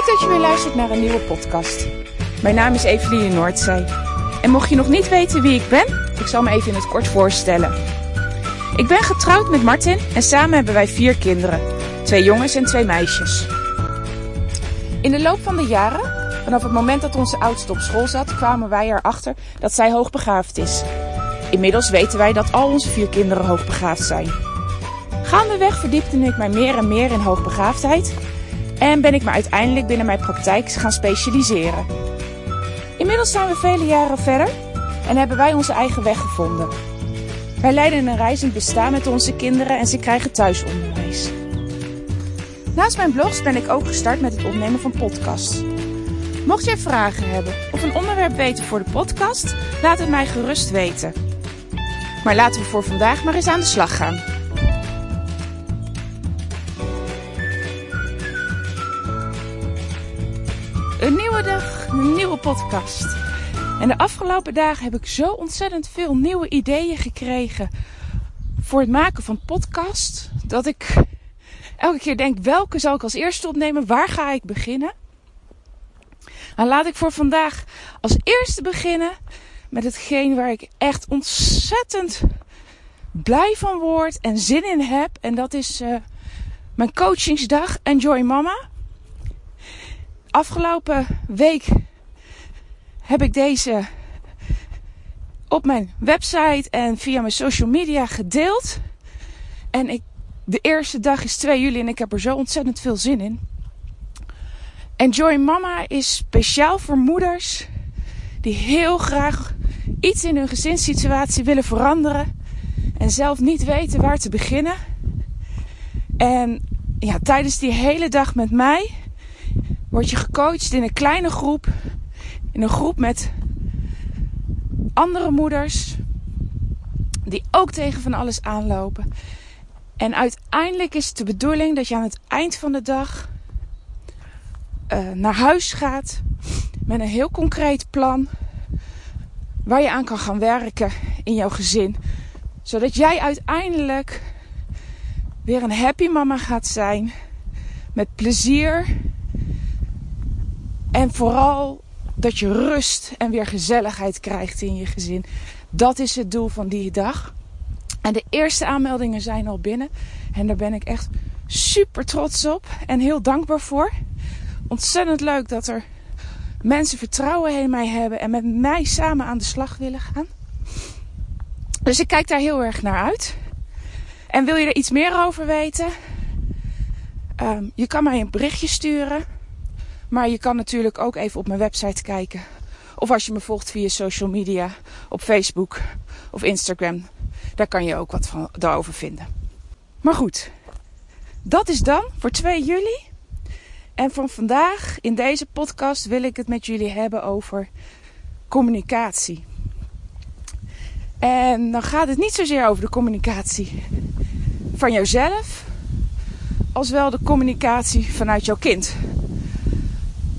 Leuk dat je weer luistert naar een nieuwe podcast. Mijn naam is Eveline Noordzee. En mocht je nog niet weten wie ik ben, ik zal me even in het kort voorstellen. Ik ben getrouwd met Martin en samen hebben wij vier kinderen. Twee jongens en twee meisjes. In de loop van de jaren, vanaf het moment dat onze oudste op school zat, kwamen wij erachter dat zij hoogbegaafd is. Inmiddels weten wij dat al onze vier kinderen hoogbegaafd zijn. Gaandeweg verdiepte ik mij meer en meer in hoogbegaafdheid en ben ik me uiteindelijk binnen mijn praktijk gaan specialiseren. Inmiddels zijn we vele jaren verder en hebben wij onze eigen weg gevonden. Wij leiden een reizend bestaan met onze kinderen en ze krijgen thuisonderwijs. Naast mijn blogs ben ik ook gestart met het opnemen van podcasts. Mocht jij vragen hebben of een onderwerp weten voor de podcast, laat het mij gerust weten. Maar laten we voor vandaag maar eens aan de slag gaan. Een nieuwe dag, een nieuwe podcast. En de afgelopen dagen heb ik zo ontzettend veel nieuwe ideeën gekregen voor het maken van podcast. Dat ik elke keer denk, welke zal ik als eerste opnemen? Waar ga ik beginnen? Nou, laat ik voor vandaag als eerste beginnen met hetgeen waar ik echt ontzettend blij van word en zin in heb. En dat is uh, mijn coachingsdag Enjoy Mama. Afgelopen week heb ik deze op mijn website en via mijn social media gedeeld. En ik, de eerste dag is 2 juli en ik heb er zo ontzettend veel zin in. Enjoy Mama is speciaal voor moeders die heel graag iets in hun gezinssituatie willen veranderen en zelf niet weten waar te beginnen. En ja, tijdens die hele dag met mij word je gecoacht in een kleine groep, in een groep met andere moeders die ook tegen van alles aanlopen. En uiteindelijk is het de bedoeling dat je aan het eind van de dag uh, naar huis gaat met een heel concreet plan waar je aan kan gaan werken in jouw gezin. Zodat jij uiteindelijk weer een happy mama gaat zijn. Met plezier. En vooral dat je rust en weer gezelligheid krijgt in je gezin. Dat is het doel van die dag. En de eerste aanmeldingen zijn al binnen. En daar ben ik echt super trots op en heel dankbaar voor. Ontzettend leuk dat er mensen vertrouwen in mij hebben en met mij samen aan de slag willen gaan. Dus ik kijk daar heel erg naar uit. En wil je er iets meer over weten? Um, je kan mij een berichtje sturen. Maar je kan natuurlijk ook even op mijn website kijken. Of als je me volgt via social media, op Facebook of Instagram. Daar kan je ook wat van daarover vinden. Maar goed, dat is dan voor 2 juli. En van vandaag in deze podcast wil ik het met jullie hebben over communicatie. En dan gaat het niet zozeer over de communicatie van jouzelf, als wel de communicatie vanuit jouw kind.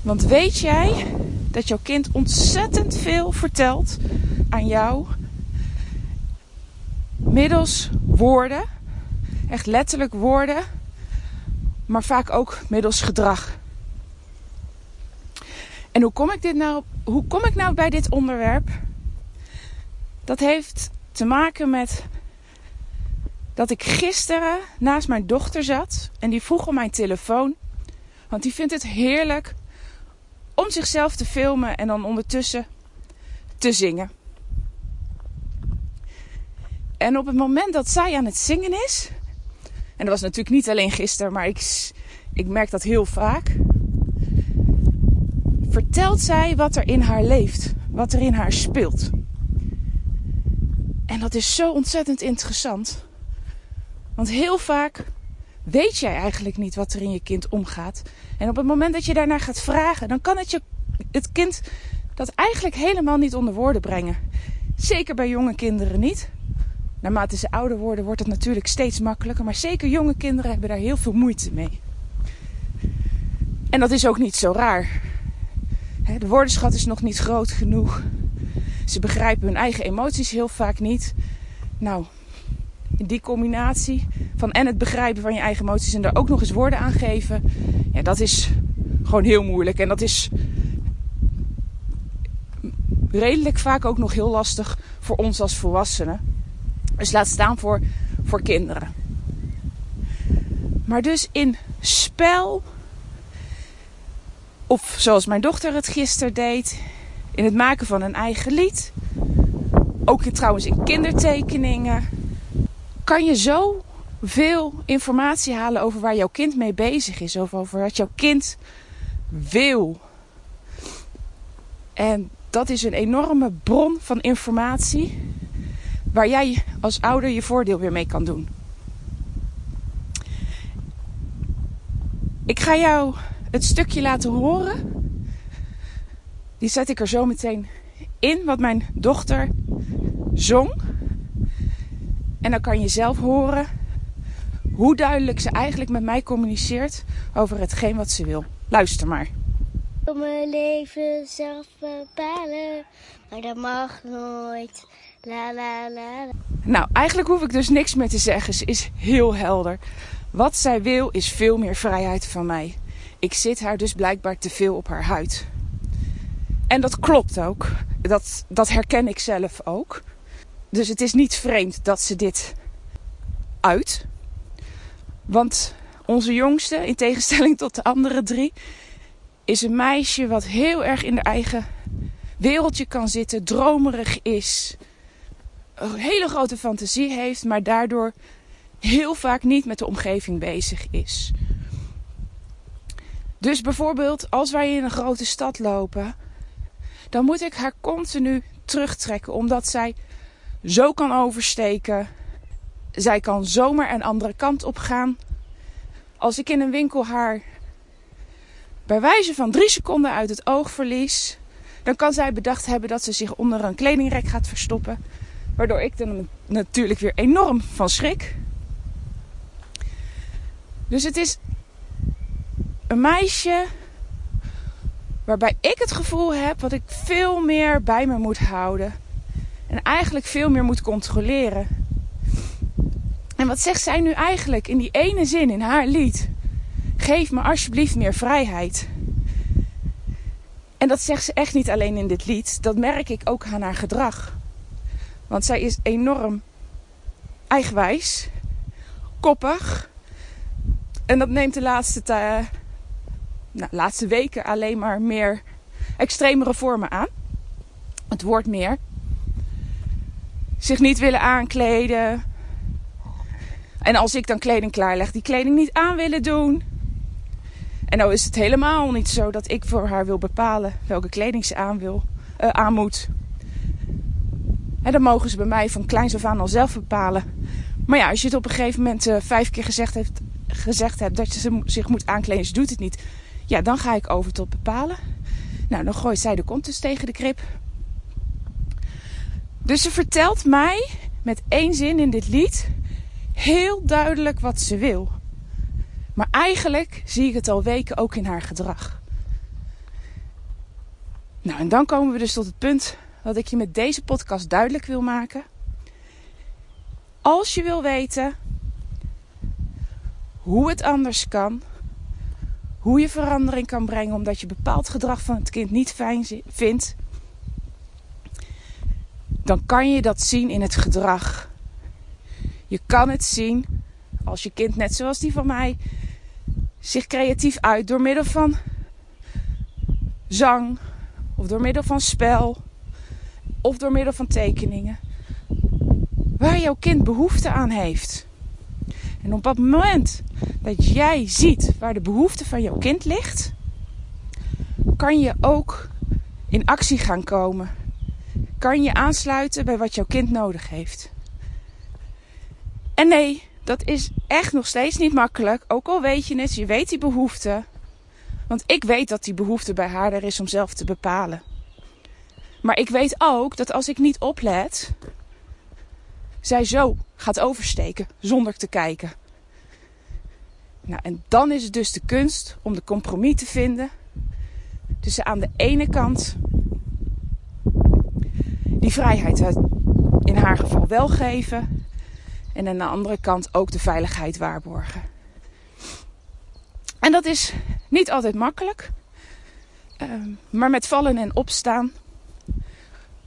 Want weet jij dat jouw kind ontzettend veel vertelt aan jou middels woorden, echt letterlijk woorden, maar vaak ook middels gedrag. En hoe kom ik dit nou, hoe kom ik nou bij dit onderwerp? Dat heeft te maken met dat ik gisteren naast mijn dochter zat en die vroeg om mijn telefoon. Want die vindt het heerlijk om zichzelf te filmen en dan ondertussen te zingen. En op het moment dat zij aan het zingen is, en dat was natuurlijk niet alleen gisteren, maar ik, ik merk dat heel vaak, vertelt zij wat er in haar leeft, wat er in haar speelt. En dat is zo ontzettend interessant. Want heel vaak weet jij eigenlijk niet wat er in je kind omgaat. En op het moment dat je daarnaar gaat vragen, dan kan het je het kind dat eigenlijk helemaal niet onder woorden brengen. Zeker bij jonge kinderen niet. Naarmate ze ouder worden, wordt het natuurlijk steeds makkelijker. Maar zeker jonge kinderen hebben daar heel veel moeite mee. En dat is ook niet zo raar. De woordenschat is nog niet groot genoeg. Ze begrijpen hun eigen emoties heel vaak niet. Nou, in die combinatie van en het begrijpen van je eigen emoties en er ook nog eens woorden aan geven, ja, dat is gewoon heel moeilijk. En dat is redelijk vaak ook nog heel lastig voor ons als volwassenen. Dus laat staan voor, voor kinderen. Maar dus in spel, of zoals mijn dochter het gisteren deed, in het maken van een eigen lied, ook trouwens in kindertekeningen, kan je zo veel informatie halen over waar jouw kind mee bezig is, of over wat jouw kind wil. En dat is een enorme bron van informatie waar jij als ouder je voordeel weer mee kan doen. Ik ga jou het stukje laten horen. Die zet ik er zo meteen in, wat mijn dochter zong. En dan kan je zelf horen hoe duidelijk ze eigenlijk met mij communiceert over hetgeen wat ze wil. Luister maar. Ik wil mijn leven zelf bepalen, maar dat mag nooit. La la la. Nou, eigenlijk hoef ik dus niks meer te zeggen. Ze is heel helder. Wat zij wil is veel meer vrijheid van mij. Ik zit haar dus blijkbaar te veel op haar huid. En dat klopt ook. Dat, dat herken ik zelf ook. Dus het is niet vreemd dat ze dit uit. Want onze jongste, in tegenstelling tot de andere drie, is een meisje wat heel erg in de eigen wereldje kan zitten, dromerig is, een hele grote fantasie heeft, maar daardoor heel vaak niet met de omgeving bezig is. Dus bijvoorbeeld als wij in een grote stad lopen, dan moet ik haar continu terugtrekken, omdat zij zo kan oversteken. Zij kan zomaar een andere kant op gaan. Als ik in een winkel haar bij wijze van drie seconden uit het oog verlies, dan kan zij bedacht hebben dat ze zich onder een kledingrek gaat verstoppen. Waardoor ik dan natuurlijk weer enorm van schrik. Dus het is een meisje waarbij ik het gevoel heb dat ik veel meer bij me moet houden. En eigenlijk veel meer moet controleren. En wat zegt zij nu eigenlijk in die ene zin in haar lied? Geef me alsjeblieft meer vrijheid. En dat zegt ze echt niet alleen in dit lied. Dat merk ik ook aan haar gedrag. Want zij is enorm eigenwijs, koppig. En dat neemt de laatste, nou, laatste weken alleen maar meer extremere vormen aan. Het wordt meer. Zich niet willen aankleden. En als ik dan kleding klaarleg, die kleding niet aan willen doen. En nou is het helemaal niet zo dat ik voor haar wil bepalen welke kleding ze aan, wil, uh, aan moet. Dat mogen ze bij mij van kleins af aan al zelf bepalen. Maar ja, als je het op een gegeven moment uh, vijf keer gezegd hebt, gezegd hebt dat ze zich moet aankleden, ze doet het niet. Ja, dan ga ik over tot bepalen. Nou, dan gooit zij de kont dus tegen de krip. Dus ze vertelt mij met één zin in dit lied heel duidelijk wat ze wil. Maar eigenlijk zie ik het al weken ook in haar gedrag. Nou, en dan komen we dus tot het punt wat ik je met deze podcast duidelijk wil maken. Als je wil weten hoe het anders kan, hoe je verandering kan brengen omdat je bepaald gedrag van het kind niet fijn vindt, dan kan je dat zien in het gedrag. Je kan het zien als je kind, net zoals die van mij, zich creatief uit door middel van zang of door middel van spel of door middel van tekeningen. Waar jouw kind behoefte aan heeft. En op het moment dat jij ziet waar de behoefte van jouw kind ligt, kan je ook in actie gaan komen. Kan je aansluiten bij wat jouw kind nodig heeft. En nee, dat is echt nog steeds niet makkelijk. Ook al weet je het, je weet die behoefte. Want ik weet dat die behoefte bij haar er is om zelf te bepalen. Maar ik weet ook dat als ik niet oplet, zij zo gaat oversteken zonder te kijken. Nou, en dan is het dus de kunst om de compromis te vinden tussen aan de ene kant die vrijheid in haar geval wel geven en aan de andere kant ook de veiligheid waarborgen. En dat is niet altijd makkelijk. Ehm, maar met vallen en opstaan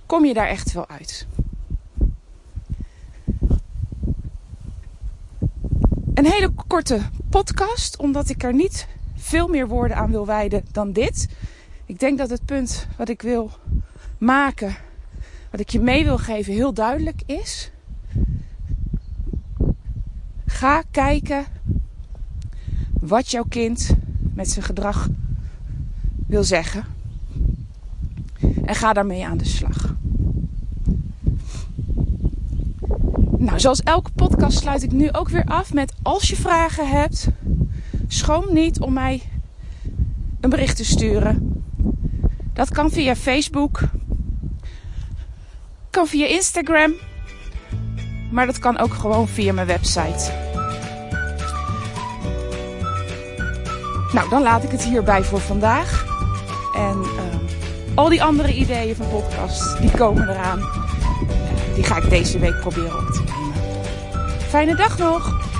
kom je daar echt wel uit. Een hele korte podcast, omdat ik er niet veel meer woorden aan wil wijden dan dit. Ik denk dat het punt wat ik wil maken, wat ik je mee wil geven, heel duidelijk is. Ga kijken wat jouw kind met zijn gedrag wil zeggen. En ga daarmee aan de slag. Nou, zoals elke podcast sluit ik nu ook weer af met als je vragen hebt, schroom niet om mij een bericht te sturen. Dat kan via Facebook, kan via Instagram, maar dat kan ook gewoon via mijn website. Nou, dan laat ik het hierbij voor vandaag. En uh, al die andere ideeën van podcasts, die komen eraan. Die ga ik deze week proberen op te nemen. Fijne dag nog!